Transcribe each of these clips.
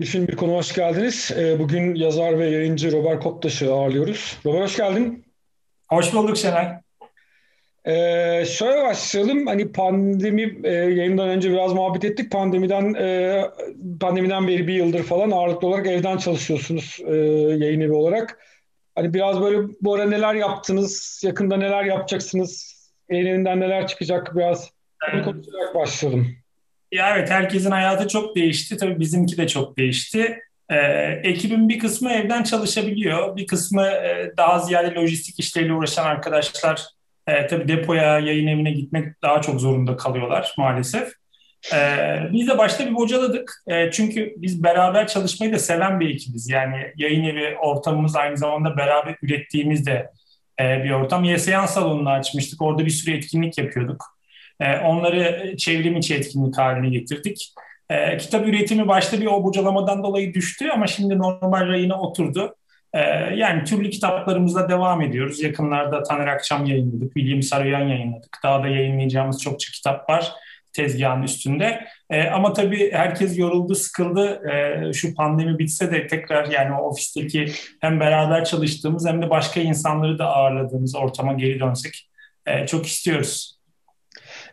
Bir film bir konu hoş geldiniz. Ee, Bugün yazar ve yayıncı Robert Koptaş'ı ağırlıyoruz. Robert hoş geldin. Hoş bulduk Şenay. Ee, şöyle başlayalım. Hani pandemi e, yayından önce biraz muhabbet ettik. Pandemiden e, pandemiden beri bir yıldır falan ağırlıklı olarak evden çalışıyorsunuz e, yayın evi olarak. Hani biraz böyle bu ara neler yaptınız? Yakında neler yapacaksınız? Yayın evinden neler çıkacak? Biraz bunu konuşarak başlayalım. Ya evet herkesin hayatı çok değişti. Tabii bizimki de çok değişti. Ee, ekibin bir kısmı evden çalışabiliyor. Bir kısmı e, daha ziyade lojistik işleriyle uğraşan arkadaşlar e, tabii depoya, yayın evine gitmek daha çok zorunda kalıyorlar maalesef. Ee, biz de başta bir bocaladık. E, çünkü biz beraber çalışmayı da seven bir ekibiz. Yani yayın evi ortamımız aynı zamanda beraber ürettiğimiz de e, bir ortam. YSYAN salonunu açmıştık. Orada bir sürü etkinlik yapıyorduk. E, onları çevrim içi etkinlik haline getirdik. E, kitap üretimi başta bir o bocalamadan dolayı düştü ama şimdi normal rayına oturdu. E, yani türlü kitaplarımızla devam ediyoruz. Yakınlarda Taner Akçam yayınladık, William Saroyan yayınladık. Daha da yayınlayacağımız çokça kitap var tezgahın üstünde. E, ama tabii herkes yoruldu, sıkıldı. Şu pandemi bitse de tekrar yani o ofisteki hem beraber çalıştığımız hem de başka insanları da ağırladığımız ortama geri dönsek çok istiyoruz.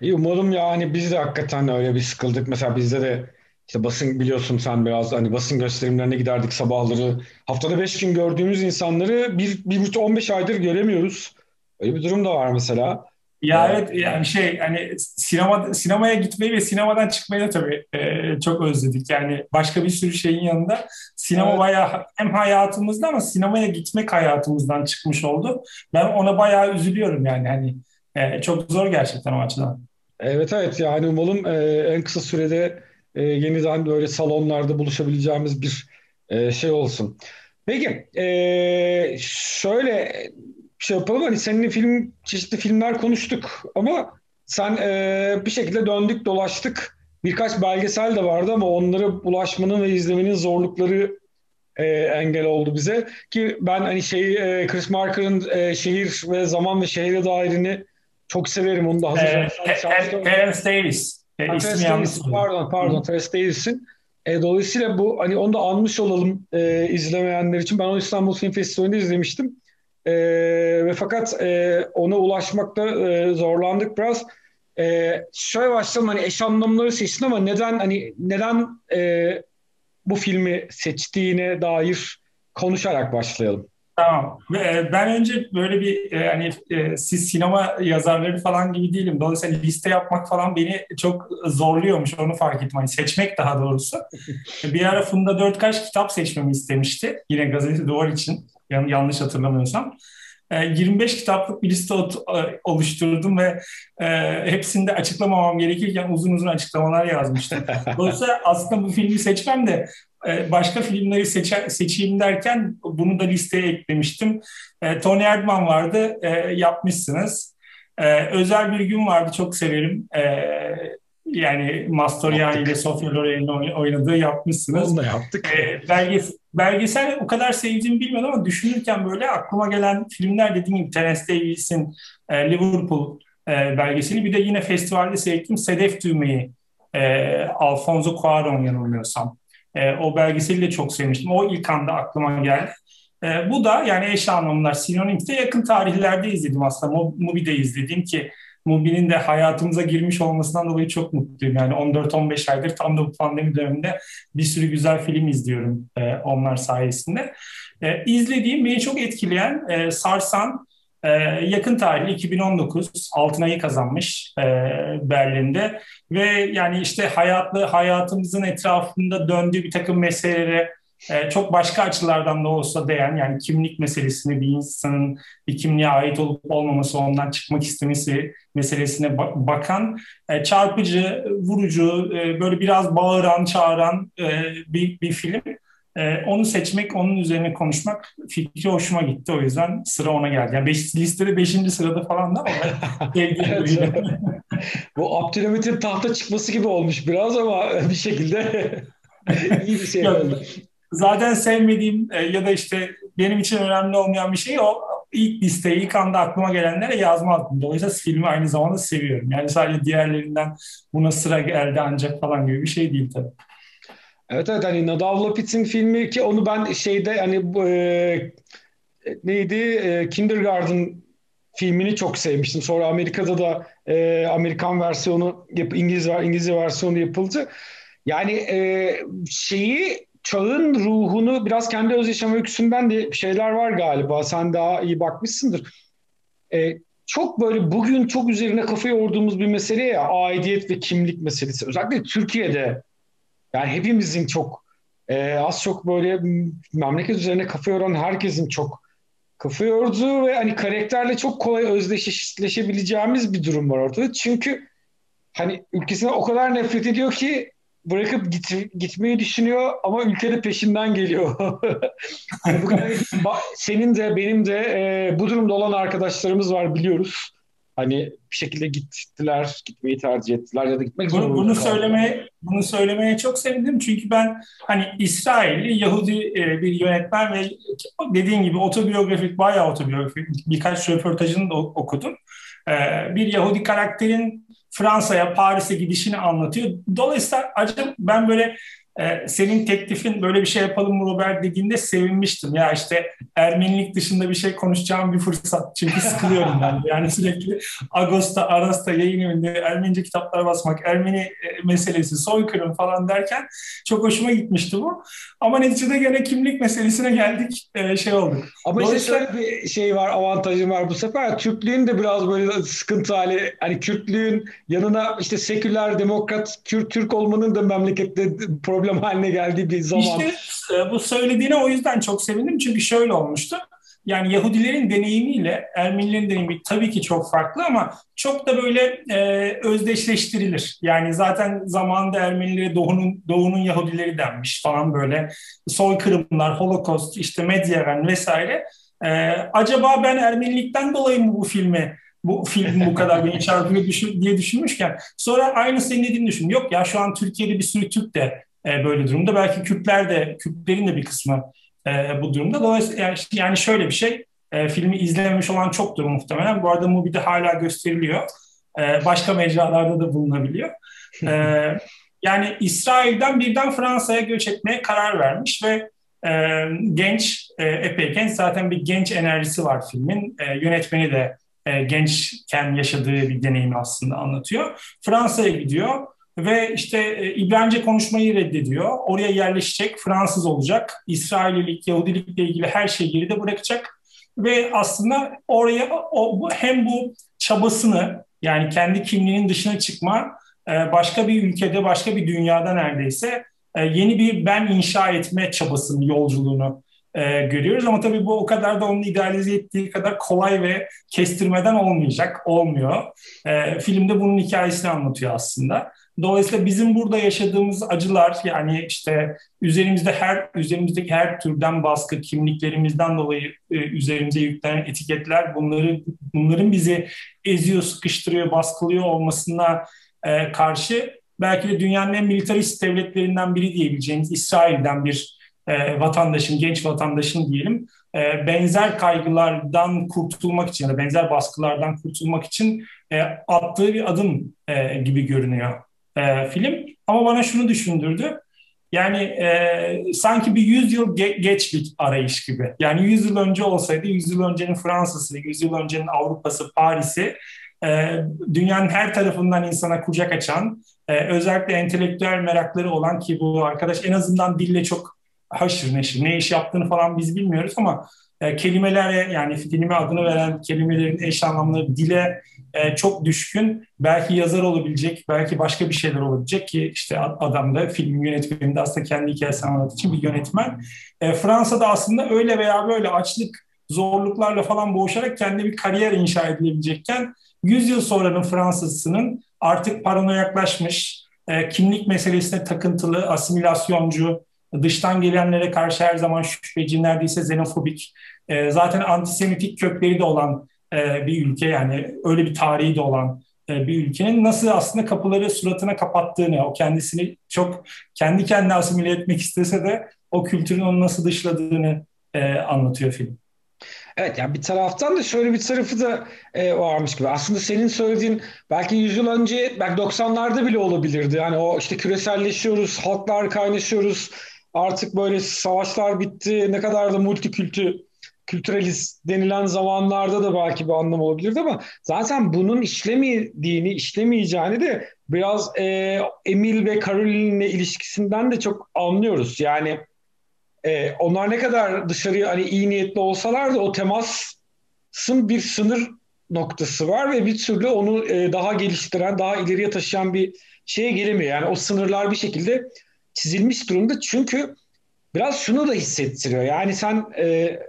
İyi, umarım yani biz de hakikaten öyle bir sıkıldık. Mesela bizde de işte basın biliyorsun sen biraz hani basın gösterimlerine giderdik sabahları. Haftada beş gün gördüğümüz insanları bir, bir buçuk on beş aydır göremiyoruz. Öyle bir durum da var mesela. Ya evet yani şey hani sinema sinemaya gitmeyi ve sinemadan çıkmayı da tabii e, çok özledik. Yani başka bir sürü şeyin yanında sinema evet. bayağı hem hayatımızda ama sinemaya gitmek hayatımızdan çıkmış oldu. Ben ona bayağı üzülüyorum yani hani e, çok zor gerçekten o açıdan. Evet evet yani umalım e, en kısa sürede e, yeniden böyle salonlarda buluşabileceğimiz bir e, şey olsun. Peki e, şöyle şey yapalım hani seninle film çeşitli filmler konuştuk ama sen e, bir şekilde döndük dolaştık. Birkaç belgesel de vardı ama onlara ulaşmanın ve izlemenin zorlukları e, engel oldu bize. Ki ben hani şey e, Chris Marker'ın e, Şehir ve Zaman ve Şehre Dairini çok severim onu da hazır. Ee, Terence Davis. Terence Davis pardon pardon Terence Davis'in. E, dolayısıyla bu hani onu da anmış olalım e, izlemeyenler için. Ben onu İstanbul Film Festivali'nde izlemiştim. E, ve fakat e, ona ulaşmakta e, zorlandık biraz. E, şöyle başlayalım hani eş anlamları seçtin ama neden hani neden e, bu filmi seçtiğine dair konuşarak başlayalım. Tamam. E, ben önce böyle bir e, hani e, siz sinema yazarları falan gibi değilim. Dolayısıyla liste yapmak falan beni çok zorluyormuş. Onu fark ettim. Hani seçmek daha doğrusu. bir ara Funda Dörtkaş kitap seçmemi istemişti. Yine gazete duvar için. Yanlış hatırlamıyorsam. 25 kitaplık bir liste oluşturdum ve hepsinde açıklamamam gerekirken uzun uzun açıklamalar yazmıştım. Dolayısıyla aslında bu filmi seçmem de başka filmleri seçer, seçeyim derken bunu da listeye eklemiştim. E, Tony Erdman vardı, e, yapmışsınız. Özel bir gün vardı, çok severim. Yani Mastroianni ile Sofia Loren'in oynadığı yapmışsınız. Onu da yaptık. belges belgesel o kadar sevdiğimi bilmiyorum ama düşünürken böyle aklıma gelen filmler dediğim gibi Terence Davis'in Liverpool belgeseli. Bir de yine festivalde seyrettim Sedef Düğme'yi. Alfonso Cuarón yanılmıyorsam. E, o belgeseli de çok sevmiştim. O ilk anda aklıma geldi. E, bu da yani eş anlamlar Sinonim'de yakın tarihlerde izledim aslında. Mubi'de izledim ki Mubi'nin de hayatımıza girmiş olmasından dolayı çok mutluyum. Yani 14-15 aydır tam da bu pandemi döneminde bir sürü güzel film izliyorum e, onlar sayesinde. E, izlediğim, beni çok etkileyen, e, sarsan ee, yakın tarih 2019 altın ayı kazanmış e, Berlin'de ve yani işte hayatlı hayatımızın etrafında döndüğü bir takım meselelere e, çok başka açılardan da olsa değen yani kimlik meselesini bir insanın bir kimliğe ait olup olmaması ondan çıkmak istemesi meselesine bakan e, çarpıcı, vurucu, e, böyle biraz bağıran, çağıran e, bir, bir film. Ee, onu seçmek, onun üzerine konuşmak fikri hoşuma gitti. O yüzden sıra ona geldi. Yani beş, listede beşinci sırada falan da ama Bu Abdülhamit'in tahta çıkması gibi olmuş biraz ama bir şekilde iyi bir şey oldu. Zaten sevmediğim e, ya da işte benim için önemli olmayan bir şey o ilk listeyi ilk anda aklıma gelenlere yazmazdım. Dolayısıyla filmi aynı zamanda seviyorum. Yani sadece diğerlerinden buna sıra geldi ancak falan gibi bir şey değil tabii. Evet evet hani Nadav Lapid'in filmi ki onu ben şeyde hani e, neydi e, Kindergarten filmini çok sevmiştim. Sonra Amerika'da da e, Amerikan versiyonu yap, İngiliz İngilizce versiyonu yapıldı. Yani e, şeyi çağın ruhunu biraz kendi öz yaşam öyküsünden de şeyler var galiba. Sen daha iyi bakmışsındır. E, çok böyle bugün çok üzerine kafa yorduğumuz bir mesele ya aidiyet ve kimlik meselesi. Özellikle Türkiye'de yani hepimizin çok e, az çok böyle memleket üzerine kafa yoran herkesin çok kafa yorduğu ve hani karakterle çok kolay özdeşleşebileceğimiz bir durum var ortada. Çünkü hani ülkesine o kadar nefret ediyor ki bırakıp git, gitmeyi düşünüyor ama ülkede peşinden geliyor. senin de benim de e, bu durumda olan arkadaşlarımız var biliyoruz. Hani bir şekilde gittiler, gitmeyi tercih ettiler ya da gitmek zorunda. Bunu, bunu söylemeye bunu söylemeye çok sevindim çünkü ben hani İsrailli Yahudi e, bir yönetmen ve dediğin gibi otobiyografik bayağı otobiyografik birkaç röportajını da okudum. E, bir Yahudi karakterin Fransa'ya, Paris'e gidişini anlatıyor. Dolayısıyla acaba ben böyle e, senin teklifin böyle bir şey yapalım Robert dediğinde sevinmiştim. Ya işte Ermenilik dışında bir şey konuşacağım bir fırsat. Çünkü sıkılıyorum ben. Yani sürekli Ağustos'ta, Aras'ta yayın evinde Ermenice kitaplar basmak, Ermeni e, meselesi, soykırım falan derken çok hoşuma gitmişti bu. Ama neticede gene kimlik meselesine geldik e, şey oldu. Ama işte şöyle bir şey var, avantajım var bu sefer. Türklüğün de biraz böyle sıkıntı hali. Hani Kürtlüğün yanına işte seküler, demokrat, Kürt, Türk olmanın da memlekette problem problem haline geldiği bir zaman. İşte e, bu söylediğine o yüzden çok sevindim. Çünkü şöyle olmuştu. Yani Yahudilerin deneyimiyle Ermenilerin deneyimi tabii ki çok farklı ama çok da böyle e, özdeşleştirilir. Yani zaten zamanında Ermenilere Doğu'nun Doğu'nun Yahudileri denmiş falan böyle soykırımlar, Holocaust, işte Medyaven vesaire. E, acaba ben Ermenilikten dolayı mı bu filmi bu film bu kadar beni çarpıyor düşün, diye düşünmüşken sonra aynı senin dediğini düşün. Yok ya şu an Türkiye'de bir sürü Türk de e, böyle durumda. Belki Kürtler de, Kürtlerin de bir kısmı e, bu durumda. Dolayısıyla yani şöyle bir şey, e, filmi izlememiş olan çoktur muhtemelen. Bu arada Mubi'de hala gösteriliyor. E, başka mecralarda da bulunabiliyor. E, yani İsrail'den birden Fransa'ya göç etmeye karar vermiş ve e, genç, e, epey genç zaten bir genç enerjisi var filmin. E, yönetmeni de e, gençken yaşadığı bir deneyimi aslında anlatıyor. Fransa'ya gidiyor ve işte e, İbranice konuşmayı reddediyor. Oraya yerleşecek, Fransız olacak. İsraililik, Yahudilikle ilgili her şeyi geride bırakacak. Ve aslında oraya o, hem bu çabasını yani kendi kimliğinin dışına çıkma e, başka bir ülkede, başka bir dünyada neredeyse e, yeni bir ben inşa etme çabasını, yolculuğunu görüyoruz. Ama tabii bu o kadar da onun idealize ettiği kadar kolay ve kestirmeden olmayacak, olmuyor. filmde bunun hikayesini anlatıyor aslında. Dolayısıyla bizim burada yaşadığımız acılar yani işte üzerimizde her üzerimizdeki her türden baskı, kimliklerimizden dolayı e, üzerimize yüklenen etiketler bunları bunların bizi eziyor, sıkıştırıyor, baskılıyor olmasına e, karşı belki de dünyanın en militarist devletlerinden biri diyebileceğimiz İsrail'den bir e, vatandaşın, genç vatandaşın diyelim e, benzer kaygılardan kurtulmak için ya da benzer baskılardan kurtulmak için e, attığı bir adım e, gibi görünüyor e, film. Ama bana şunu düşündürdü. Yani e, sanki bir 100 yıl ge- geç bir arayış gibi. Yani 100 yıl önce olsaydı 100 yıl öncenin Fransa'sı, 100 yıl öncenin Avrupa'sı, Paris'i e, dünyanın her tarafından insana kucak açan, e, özellikle entelektüel merakları olan ki bu arkadaş en azından dille çok haşır neşir. Ne iş yaptığını falan biz bilmiyoruz ama e, kelimelere yani filme adını veren kelimelerin eş anlamları dile e, çok düşkün. Belki yazar olabilecek, belki başka bir şeyler olabilecek ki işte adam da film yönetmeninde aslında kendi hikayesini anlattığı için bir yönetmen. E, Fransa'da aslında öyle veya böyle açlık, zorluklarla falan boğuşarak kendi bir kariyer inşa edilebilecekken 100 yıl sonranın Fransızsının artık paranoyaklaşmış, e, kimlik meselesine takıntılı, asimilasyoncu, dıştan gelenlere karşı her zaman şüpheci, neredeyse xenofobik, e, zaten antisemitik kökleri de olan e, bir ülke yani öyle bir tarihi de olan e, bir ülkenin nasıl aslında kapıları suratına kapattığını, o kendisini çok kendi kendine asimile etmek istese de o kültürün onu nasıl dışladığını e, anlatıyor film. Evet yani bir taraftan da şöyle bir tarafı da e, varmış gibi. Aslında senin söylediğin belki 100 yıl önce belki 90'larda bile olabilirdi. Yani o işte küreselleşiyoruz, halklar kaynaşıyoruz. Artık böyle savaşlar bitti. Ne kadar da multikültü kültüralist denilen zamanlarda da belki bir anlam olabilirdi ama zaten bunun işlemediğini, işlemeyeceğini de biraz e, Emil ve Caroline'le ilişkisinden de çok anlıyoruz. Yani e, onlar ne kadar dışarıya hani iyi niyetli olsalar da o temasın bir sınır noktası var ve bir türlü onu e, daha geliştiren, daha ileriye taşıyan bir şeye gelemiyor. Yani o sınırlar bir şekilde çizilmiş durumda. Çünkü biraz şunu da hissettiriyor. Yani sen e,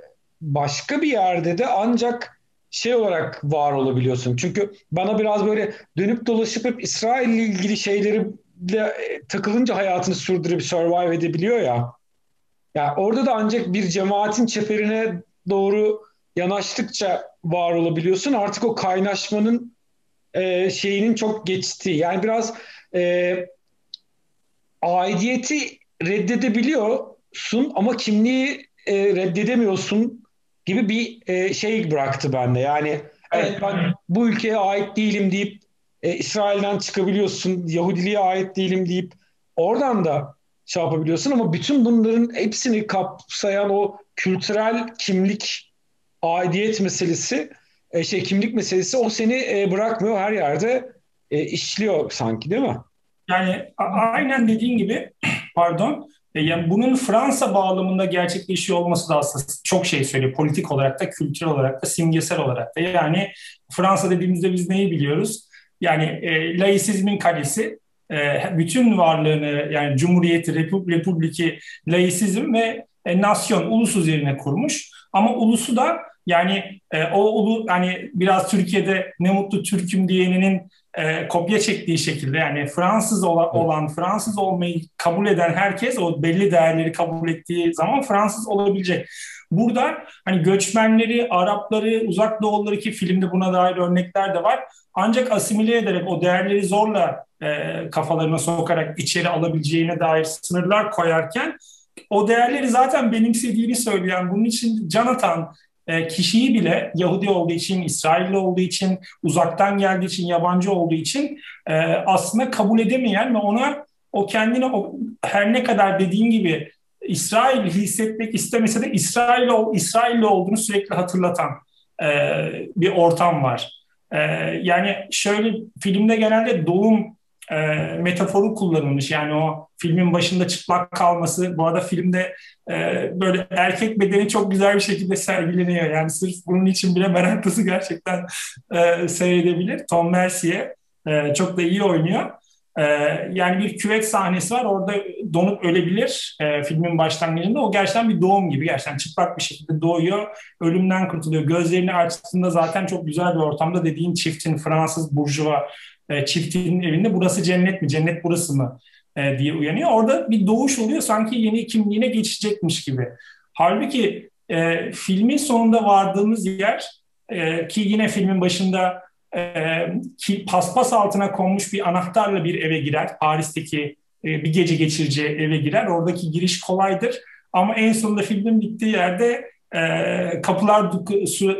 başka bir yerde de ancak şey olarak var olabiliyorsun. Çünkü bana biraz böyle dönüp dolaşıp hep İsrail ile ilgili şeyleri e, takılınca hayatını sürdürüp survive edebiliyor ya. Yani orada da ancak bir cemaatin çeperine doğru yanaştıkça var olabiliyorsun. Artık o kaynaşmanın e, şeyinin çok geçtiği. Yani biraz e, aidiyeti reddedebiliyorsun ama kimliği e, reddedemiyorsun gibi bir e, şey bıraktı bende. Yani evet ben bu ülkeye ait değilim deyip e, İsrail'den çıkabiliyorsun. Yahudiliğe ait değilim deyip oradan da şey yapabiliyorsun ama bütün bunların hepsini kapsayan o kültürel kimlik, aidiyet meselesi, e, şey kimlik meselesi o seni e, bırakmıyor her yerde e, işliyor sanki değil mi? Yani aynen dediğin gibi pardon yani bunun Fransa bağlamında gerçekleşiyor olması da aslında çok şey söylüyor. Politik olarak da, kültürel olarak da, simgesel olarak da. Yani Fransa dediğimizde biz neyi biliyoruz? Yani e, laisizmin kalesi e, bütün varlığını yani Cumhuriyeti, Republiki, laisizm ve e, nasyon, ulus üzerine kurmuş. Ama ulusu da yani e, o ulu hani biraz Türkiye'de ne mutlu Türk'üm diyeninin e, kopya çektiği şekilde yani Fransız olan, olan, Fransız olmayı kabul eden herkes o belli değerleri kabul ettiği zaman Fransız olabilecek. Burada hani göçmenleri, Arapları, uzak doğulları ki filmde buna dair örnekler de var. Ancak asimile ederek o değerleri zorla e, kafalarına sokarak içeri alabileceğine dair sınırlar koyarken o değerleri zaten benimsediğini söyleyen, bunun için can atan e, kişiyi bile Yahudi olduğu için, İsrailli olduğu için, uzaktan geldiği için, yabancı olduğu için e, aslında kabul edemeyen ve ona o kendine o, her ne kadar dediğin gibi İsrail hissetmek istemese de İsrail İsrailli olduğunu sürekli hatırlatan e, bir ortam var. Yani şöyle filmde genelde doğum e, metaforu kullanılmış. Yani o filmin başında çıplak kalması. Bu arada filmde e, böyle erkek bedeni çok güzel bir şekilde sergileniyor. Yani sırf bunun için bile meraklısı gerçekten e, seyredebilir. Tom Mercier e, çok da iyi oynuyor. E, yani bir küvet sahnesi var. Orada donup ölebilir e, filmin başlangıcında. O gerçekten bir doğum gibi. Gerçekten çıplak bir şekilde doğuyor. Ölümden kurtuluyor. Gözlerini açtığında zaten çok güzel bir ortamda dediğin çiftin Fransız burjuva e, çiftinin evinde burası cennet mi, cennet burası mı e, diye uyanıyor. Orada bir doğuş oluyor sanki yeni kimliğine geçecekmiş gibi. Halbuki e, filmin sonunda vardığımız yer e, ki yine filmin başında e, ki paspas altına konmuş bir anahtarla bir eve girer. Paris'teki e, bir gece geçireceği eve girer. Oradaki giriş kolaydır. Ama en sonunda filmin bittiği yerde e, kapılar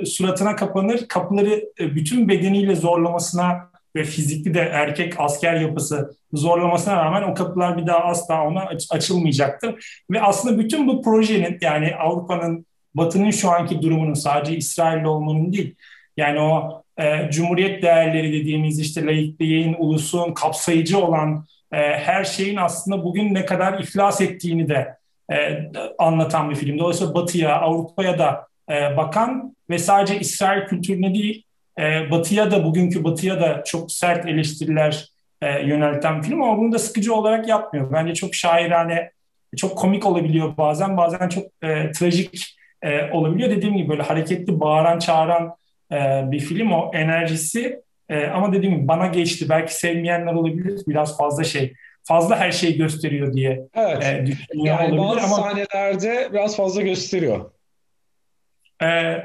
suratına kapanır. Kapıları e, bütün bedeniyle zorlamasına ve fizikli de erkek asker yapısı zorlamasına rağmen o kapılar bir daha asla ona aç- açılmayacaktı. Ve aslında bütün bu projenin yani Avrupa'nın Batı'nın şu anki durumunun sadece İsrail'de olmanın değil. Yani o e, cumhuriyet değerleri dediğimiz işte laikliğin, ulusun, kapsayıcı olan e, her şeyin aslında bugün ne kadar iflas ettiğini de e, anlatan bir film. Dolayısıyla Batı'ya, Avrupa'ya da e, bakan ve sadece İsrail kültürüne değil e, batı'ya da bugünkü Batı'ya da çok sert eleştiriler e, yönelten film ama bunu da sıkıcı olarak yapmıyor. Bence çok şairane, çok komik olabiliyor bazen, bazen çok e, trajik e, olabiliyor. Dediğim gibi böyle hareketli, bağıran, çağıran e, bir film o enerjisi e, ama dediğim gibi bana geçti. Belki sevmeyenler olabilir, biraz fazla şey fazla her şeyi gösteriyor diye evet. e, düşünüyor yani olabilir. Bazı ama, sahnelerde biraz fazla gösteriyor. E,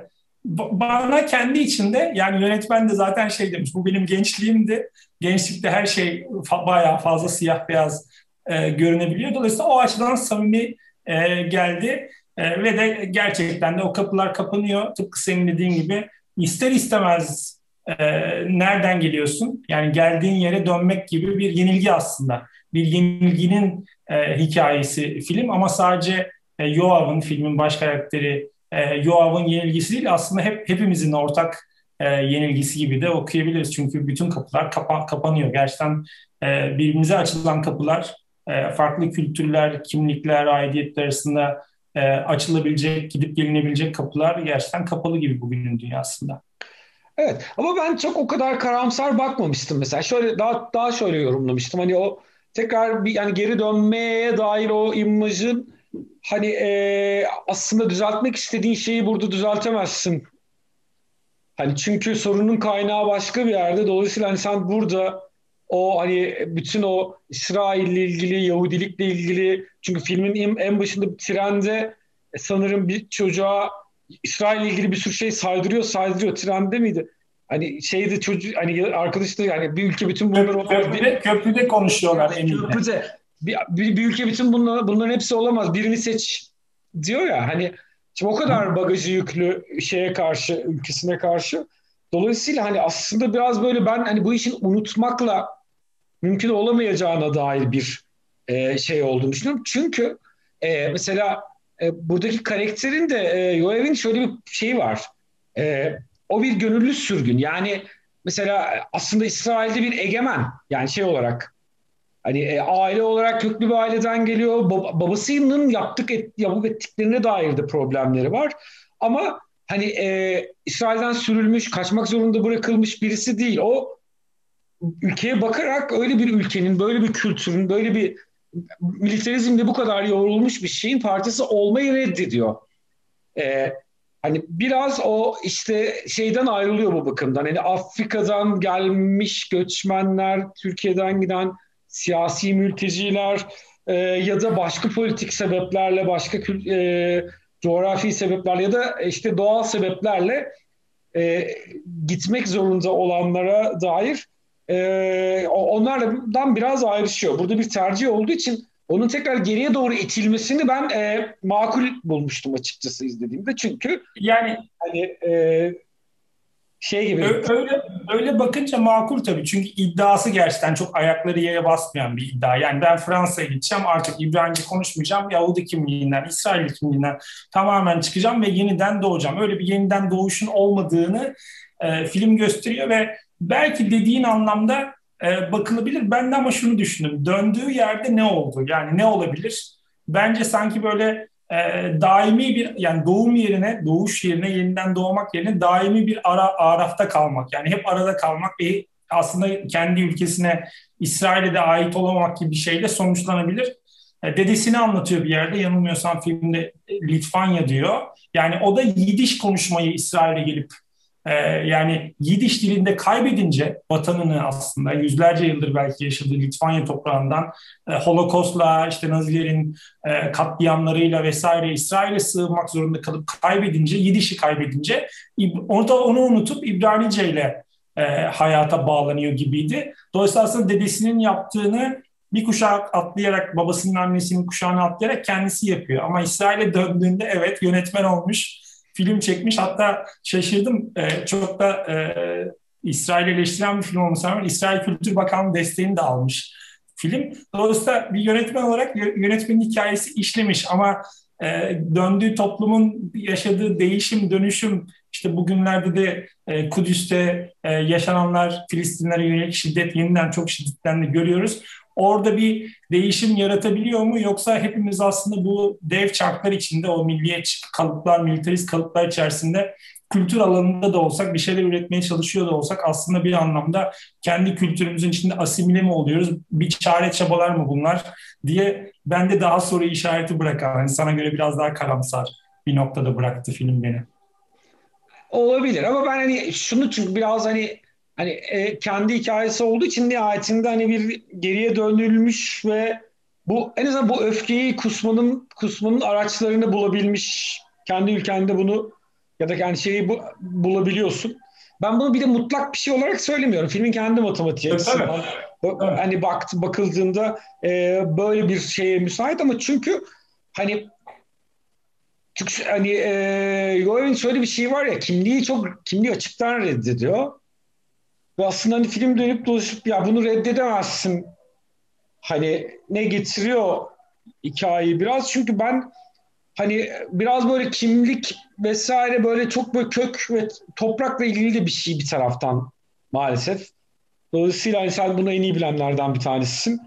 bana kendi içinde yani yönetmen de zaten şey demiş bu benim gençliğimdi. Gençlikte her şey fa- bayağı fazla siyah beyaz e, görünebiliyor. Dolayısıyla o açıdan samimi e, geldi. E, ve de gerçekten de o kapılar kapanıyor. Tıpkı senin dediğin gibi ister istemez e, nereden geliyorsun? Yani geldiğin yere dönmek gibi bir yenilgi aslında. Bir yenilginin e, hikayesi film ama sadece e, Yoav'ın filmin baş karakteri e, Yoav'ın yenilgisi değil aslında hep hepimizin ortak e, yenilgisi gibi de okuyabiliriz. Çünkü bütün kapılar kapa kapanıyor. Gerçekten e, birbirimize açılan kapılar e, farklı kültürler, kimlikler, aidiyetler arasında e, açılabilecek, gidip gelinebilecek kapılar gerçekten kapalı gibi bugünün dünyasında. Evet ama ben çok o kadar karamsar bakmamıştım mesela. Şöyle daha daha şöyle yorumlamıştım. Hani o tekrar bir yani geri dönmeye dair o imajın hani e, aslında düzeltmek istediğin şeyi burada düzeltemezsin. Hani çünkü sorunun kaynağı başka bir yerde. Dolayısıyla hani sen burada o hani bütün o İsrail'le ilgili, Yahudilikle ilgili çünkü filmin en başında bir trende e, sanırım bir çocuğa İsrail'le ilgili bir sürü şey saydırıyor, saydırıyor. Trende miydi? Hani şeyde çocuk hani arkadaş da yani bir ülke bütün bunlar olamaz. Köprüde, köprüde konuşuyorlar eminim. Köprüde. Bir, bir, bir ülke bütün bunlar, bunların hepsi olamaz. Birini seç diyor ya hani şimdi o kadar bagajı yüklü şeye karşı, ülkesine karşı. Dolayısıyla hani aslında biraz böyle ben hani bu işin unutmakla mümkün olamayacağına dair bir e, şey olduğunu düşünüyorum. Çünkü e, mesela e, buradaki karakterin de e, Yoev'in şöyle bir şeyi var. E, o bir gönüllü sürgün. Yani mesela aslında İsrail'de bir egemen. Yani şey olarak hani e, aile olarak köklü bir aileden geliyor. Bab- babasının yaptık et, yapıp ettiklerine dair de problemleri var. Ama hani e, İsrail'den sürülmüş, kaçmak zorunda bırakılmış birisi değil. O ülkeye bakarak öyle bir ülkenin, böyle bir kültürün, böyle bir militarizmle bu kadar yoğrulmuş bir şeyin partisi olmayı reddediyor. Ee, hani biraz o işte şeyden ayrılıyor bu bakımdan. Hani Afrika'dan gelmiş göçmenler, Türkiye'den giden siyasi mülteciler e, ya da başka politik sebeplerle, başka e, coğrafi sebeplerle ya da işte doğal sebeplerle e, gitmek zorunda olanlara dair e, onlardan biraz ayrışıyor. Burada bir tercih olduğu için onun tekrar geriye doğru itilmesini ben e, makul bulmuştum açıkçası izlediğimde. Çünkü yani hani e, şey gibi. Öyle, öyle bakınca makul tabii. Çünkü iddiası gerçekten çok ayakları yere basmayan bir iddia. Yani ben Fransa'ya gideceğim artık İbranice konuşmayacağım. Yahudi kimliğinden, İsrail kimliğinden tamamen çıkacağım ve yeniden doğacağım. Öyle bir yeniden doğuşun olmadığını e, film gösteriyor ve belki dediğin anlamda e, bakılabilir. Ben de ama şunu düşündüm. Döndüğü yerde ne oldu? Yani ne olabilir? Bence sanki böyle e, daimi bir yani doğum yerine, doğuş yerine, yeniden doğmak yerine daimi bir ara arafta kalmak. Yani hep arada kalmak ve aslında kendi ülkesine İsrail'e de ait olamamak gibi bir şeyle sonuçlanabilir. E, dedesini anlatıyor bir yerde yanılmıyorsam filmde Litvanya diyor. Yani o da Yidiş konuşmayı İsrail'e gelip ee, yani Yidiş dilinde kaybedince vatanını aslında yüzlerce yıldır belki yaşadığı Litvanya toprağından e, Holokost'la işte Nazilerin e, katliamlarıyla vesaire İsrail'e sığınmak zorunda kalıp kaybedince Yidiş'i kaybedince orada onu unutup İbranice ile e, hayata bağlanıyor gibiydi. Dolayısıyla aslında dedesinin yaptığını bir kuşağı atlayarak, babasının annesinin kuşağını atlayarak kendisi yapıyor. Ama İsrail'e döndüğünde evet yönetmen olmuş film çekmiş. Hatta şaşırdım. E, çok da e, İsrail eleştiren bir film olmasına rağmen İsrail Kültür Bakanlığı desteğini de almış film. Dolayısıyla bir yönetmen olarak yönetmenin hikayesi işlemiş ama e, döndüğü toplumun yaşadığı değişim, dönüşüm, işte bugünlerde de e, Kudüs'te e, yaşananlar, Filistinlere yönelik şiddet yeniden çok şiddetlendi görüyoruz orada bir değişim yaratabiliyor mu? Yoksa hepimiz aslında bu dev çarklar içinde o milliyetçi kalıplar, militarist kalıplar içerisinde kültür alanında da olsak bir şeyler üretmeye çalışıyor da olsak aslında bir anlamda kendi kültürümüzün içinde asimile mi oluyoruz? Bir çare çabalar mı bunlar diye bende daha soru işareti bırakan, yani sana göre biraz daha karamsar bir noktada bıraktı film beni. Olabilir ama ben hani şunu çünkü biraz hani hani e, kendi hikayesi olduğu için nihayetinde hani bir geriye dönülmüş ve bu en azından bu öfkeyi kusmanın kusmanın araçlarını bulabilmiş kendi ülkende bunu ya da yani şeyi bu, bulabiliyorsun. Ben bunu bir de mutlak bir şey olarak söylemiyorum. Filmin kendi matematiği açısından. Hani baktı bakıldığında e, böyle bir şeye müsait ama çünkü hani çünkü hani e, Goya'nın şöyle bir şey var ya kimliği çok kimliği açıktan reddediyor. Ve aslında hani film dönüp dolaşıp ya bunu reddedemezsin. Hani ne getiriyor hikayeyi biraz. Çünkü ben hani biraz böyle kimlik vesaire böyle çok böyle kök ve toprakla ilgili de bir şey bir taraftan maalesef. Dolayısıyla hani sen bunu en iyi bilenlerden bir tanesisin.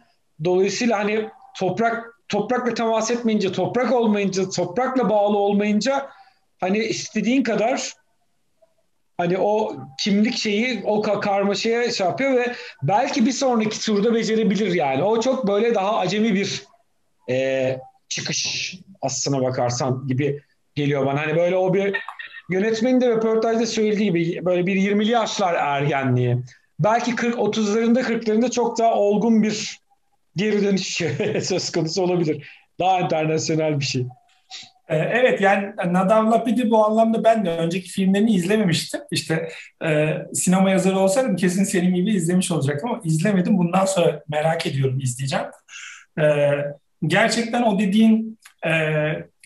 Dolayısıyla hani toprak toprakla temas etmeyince, toprak olmayınca, toprakla bağlı olmayınca hani istediğin kadar hani o kimlik şeyi o karmaşaya şey yapıyor ve belki bir sonraki turda becerebilir yani. O çok böyle daha acemi bir e, çıkış aslına bakarsan gibi geliyor bana. Hani böyle o bir yönetmenin de röportajda söylediği gibi böyle bir 20'li yaşlar ergenliği. Belki 40 30'larında 40'larında çok daha olgun bir geri dönüş söz konusu olabilir. Daha internasyonel bir şey. Ee, evet yani Nadav Lapidi bu anlamda ben de önceki filmlerini izlememiştim. İşte e, sinema yazarı olsaydım kesin senin gibi izlemiş olacaktım ama izlemedim. Bundan sonra merak ediyorum izleyeceğim. E, gerçekten o dediğin e,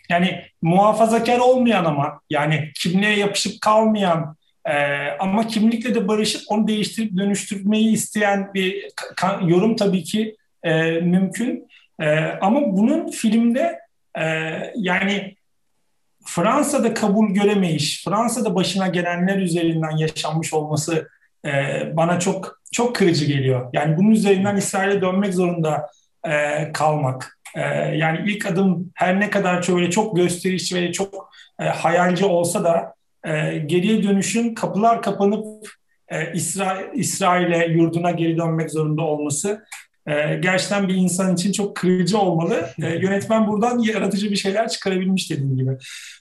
yani muhafazakar olmayan ama yani kimliğe yapışıp kalmayan e, ama kimlikle de barışıp onu değiştirip dönüştürmeyi isteyen bir yorum tabii ki e, mümkün. E, ama bunun filmde e, yani Fransa'da kabul göremeyiş, Fransa'da başına gelenler üzerinden yaşanmış olması e, bana çok çok kırıcı geliyor. Yani bunun üzerinden İsrail'e dönmek zorunda e, kalmak. E, yani ilk adım her ne kadar şöyle çok gösterişli ve çok e, hayalci olsa da e, geriye dönüşün kapılar kapanıp e, İsra İsrail'e yurduna geri dönmek zorunda olması e, gerçekten bir insan için çok kırıcı olmalı. E, yönetmen buradan yaratıcı bir şeyler çıkarabilmiş dediğim gibi.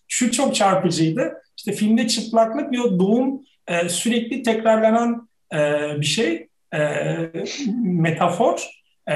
Şu çok çarpıcıydı. İşte filmde çıplaklık bir doğum e, sürekli tekrarlanan e, bir şey. E, metafor. E,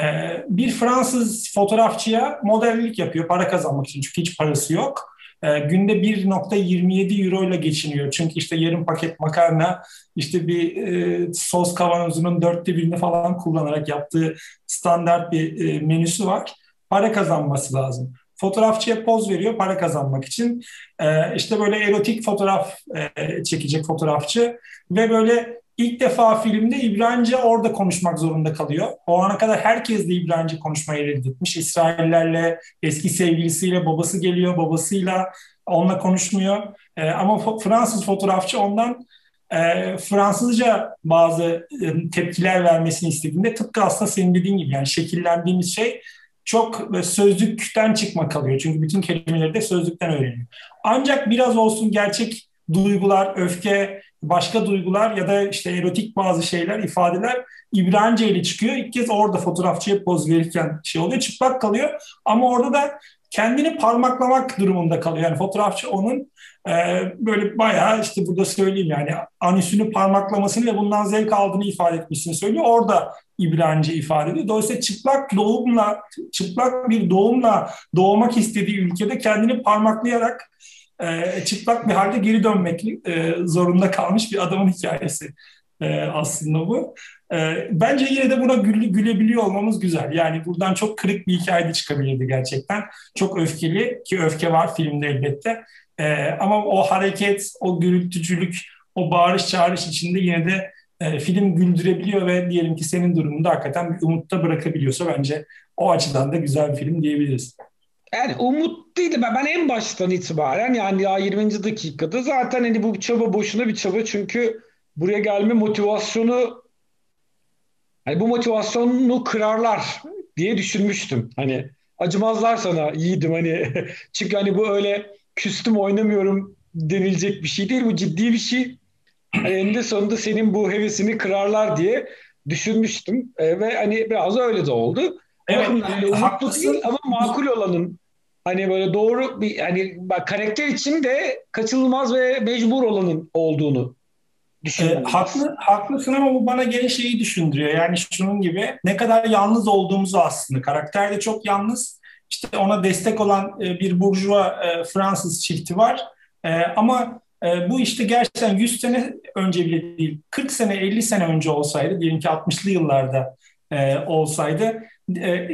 bir Fransız fotoğrafçıya modellik yapıyor para kazanmak için çünkü hiç parası yok e, günde 1.27 euro ile geçiniyor. Çünkü işte yarım paket makarna, işte bir e, sos kavanozunun dörtte birini falan kullanarak yaptığı standart bir e, menüsü var. Para kazanması lazım. Fotoğrafçıya poz veriyor para kazanmak için. E, işte böyle erotik fotoğraf e, çekecek fotoğrafçı ve böyle İlk defa filmde İbranice orada konuşmak zorunda kalıyor. O ana kadar herkes de İbranice konuşmayı reddetmiş. İsraillerle, eski sevgilisiyle, babası geliyor, babasıyla onunla konuşmuyor. Ee, ama Fransız fotoğrafçı ondan e, Fransızca bazı e, tepkiler vermesini istediğinde tıpkı aslında senin dediğin gibi yani şekillendiğimiz şey çok sözlükten çıkma kalıyor. Çünkü bütün kelimeleri de sözlükten öğreniyor. Ancak biraz olsun gerçek duygular, öfke, başka duygular ya da işte erotik bazı şeyler, ifadeler İbranice ile çıkıyor. İlk kez orada fotoğrafçıya poz verirken şey oluyor, çıplak kalıyor. Ama orada da kendini parmaklamak durumunda kalıyor. Yani fotoğrafçı onun e, böyle bayağı işte burada söyleyeyim yani anüsünü parmaklamasını ve bundan zevk aldığını ifade etmesini söylüyor. Orada İbranice ifade ediyor. Dolayısıyla çıplak doğumla, çıplak bir doğumla doğmak istediği ülkede kendini parmaklayarak e, çıplak bir halde geri dönmek e, zorunda kalmış bir adamın hikayesi e, aslında bu. Bence yine de buna gül, gülebiliyor olmamız güzel. Yani buradan çok kırık bir hikaye de çıkabilirdi gerçekten. Çok öfkeli ki öfke var filmde elbette. Ama o hareket, o gürültücülük, o bağırış çağırış içinde yine de film güldürebiliyor ve diyelim ki senin durumunda hakikaten bir umutta bırakabiliyorsa bence o açıdan da güzel bir film diyebiliriz. Yani umut değil ben, ben en baştan itibaren yani ya 20. dakikada zaten hani bu çaba boşuna bir çaba çünkü buraya gelme motivasyonu hani bu motivasyonu kırarlar diye düşünmüştüm. Hani acımazlar sana yiğidim hani çünkü hani bu öyle küstüm oynamıyorum denilecek bir şey değil bu ciddi bir şey. Hani eninde sonunda senin bu hevesini kırarlar diye düşünmüştüm e, ve hani biraz öyle de oldu. Evet, yani değil ama makul olanın hani böyle doğru bir hani bak karakter için de kaçınılmaz ve mecbur olanın olduğunu düşünüyorum. E, haklı, haklısın ama bu bana gene şeyi düşündürüyor. Yani şunun gibi ne kadar yalnız olduğumuzu aslında. Karakter de çok yalnız. İşte ona destek olan e, bir burjuva e, Fransız çifti var. E, ama e, bu işte gerçekten 100 sene önce bile değil, 40 sene 50 sene önce olsaydı diyelim ki 60'lı yıllarda e, olsaydı e,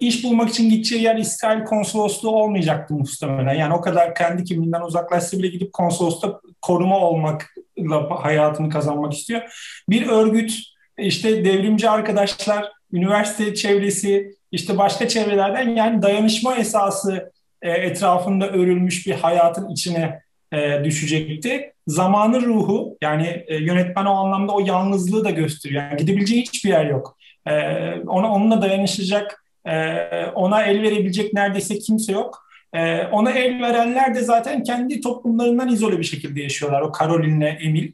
iş bulmak için gideceği yer İsrail konsolosluğu olmayacaktı muhtemelen. Yani o kadar kendi kimliğinden uzaklaşsa bile gidip konsolosluğu koruma olmakla hayatını kazanmak istiyor. Bir örgüt işte devrimci arkadaşlar, üniversite çevresi, işte başka çevrelerden yani dayanışma esası e, etrafında örülmüş bir hayatın içine e, düşecekti. Zamanın ruhu yani e, yönetmen o anlamda o yalnızlığı da gösteriyor. Yani gidebileceği hiçbir yer yok. Ona onunla dayanışacak, ona el verebilecek neredeyse kimse yok. ona el verenler de zaten kendi toplumlarından izole bir şekilde yaşıyorlar. O Carolin'le Emil.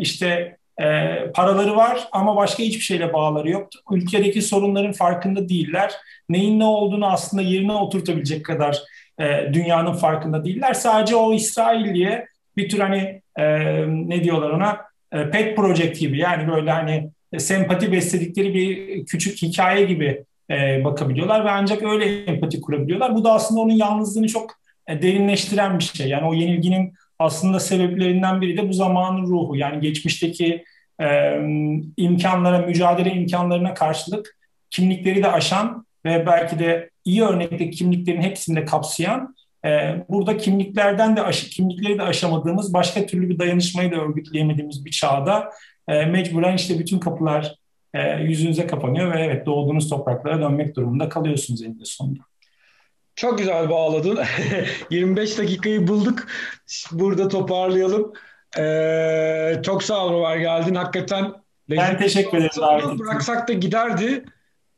işte e, paraları var ama başka hiçbir şeyle bağları yok. Ülkedeki sorunların farkında değiller. Neyin ne olduğunu aslında yerine oturtabilecek kadar e, dünyanın farkında değiller. Sadece o İsrailliye bir tür hani e, ne diyorlar ona e, pet project gibi yani böyle hani e, sempati besledikleri bir küçük hikaye gibi e, bakabiliyorlar ve ancak öyle empati kurabiliyorlar. Bu da aslında onun yalnızlığını çok e, derinleştiren bir şey. Yani o yenilginin aslında sebeplerinden biri de bu zamanın ruhu. Yani geçmişteki e, imkanlara, mücadele imkanlarına karşılık kimlikleri de aşan ve belki de iyi örnekteki kimliklerin hepsini de kapsayan e, burada kimliklerden de aşı, kimlikleri de aşamadığımız başka türlü bir dayanışmayı da örgütleyemediğimiz bir çağda e, mecburen işte bütün kapılar e, yüzünüze kapanıyor ve evet doğduğunuz topraklara dönmek durumunda kalıyorsunuz eninde sonunda. Çok güzel bağladın. 25 dakikayı bulduk. Burada toparlayalım. Ee, çok sağ ol Ömer geldin. Hakikaten ben teşekkür ederim. Bıraksak da giderdi.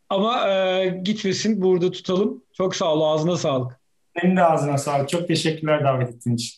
Ama e, gitmesin burada tutalım. Çok sağ ol. Ağzına sağlık. Senin de ağzına sağlık. Çok teşekkürler davet ettiğin için.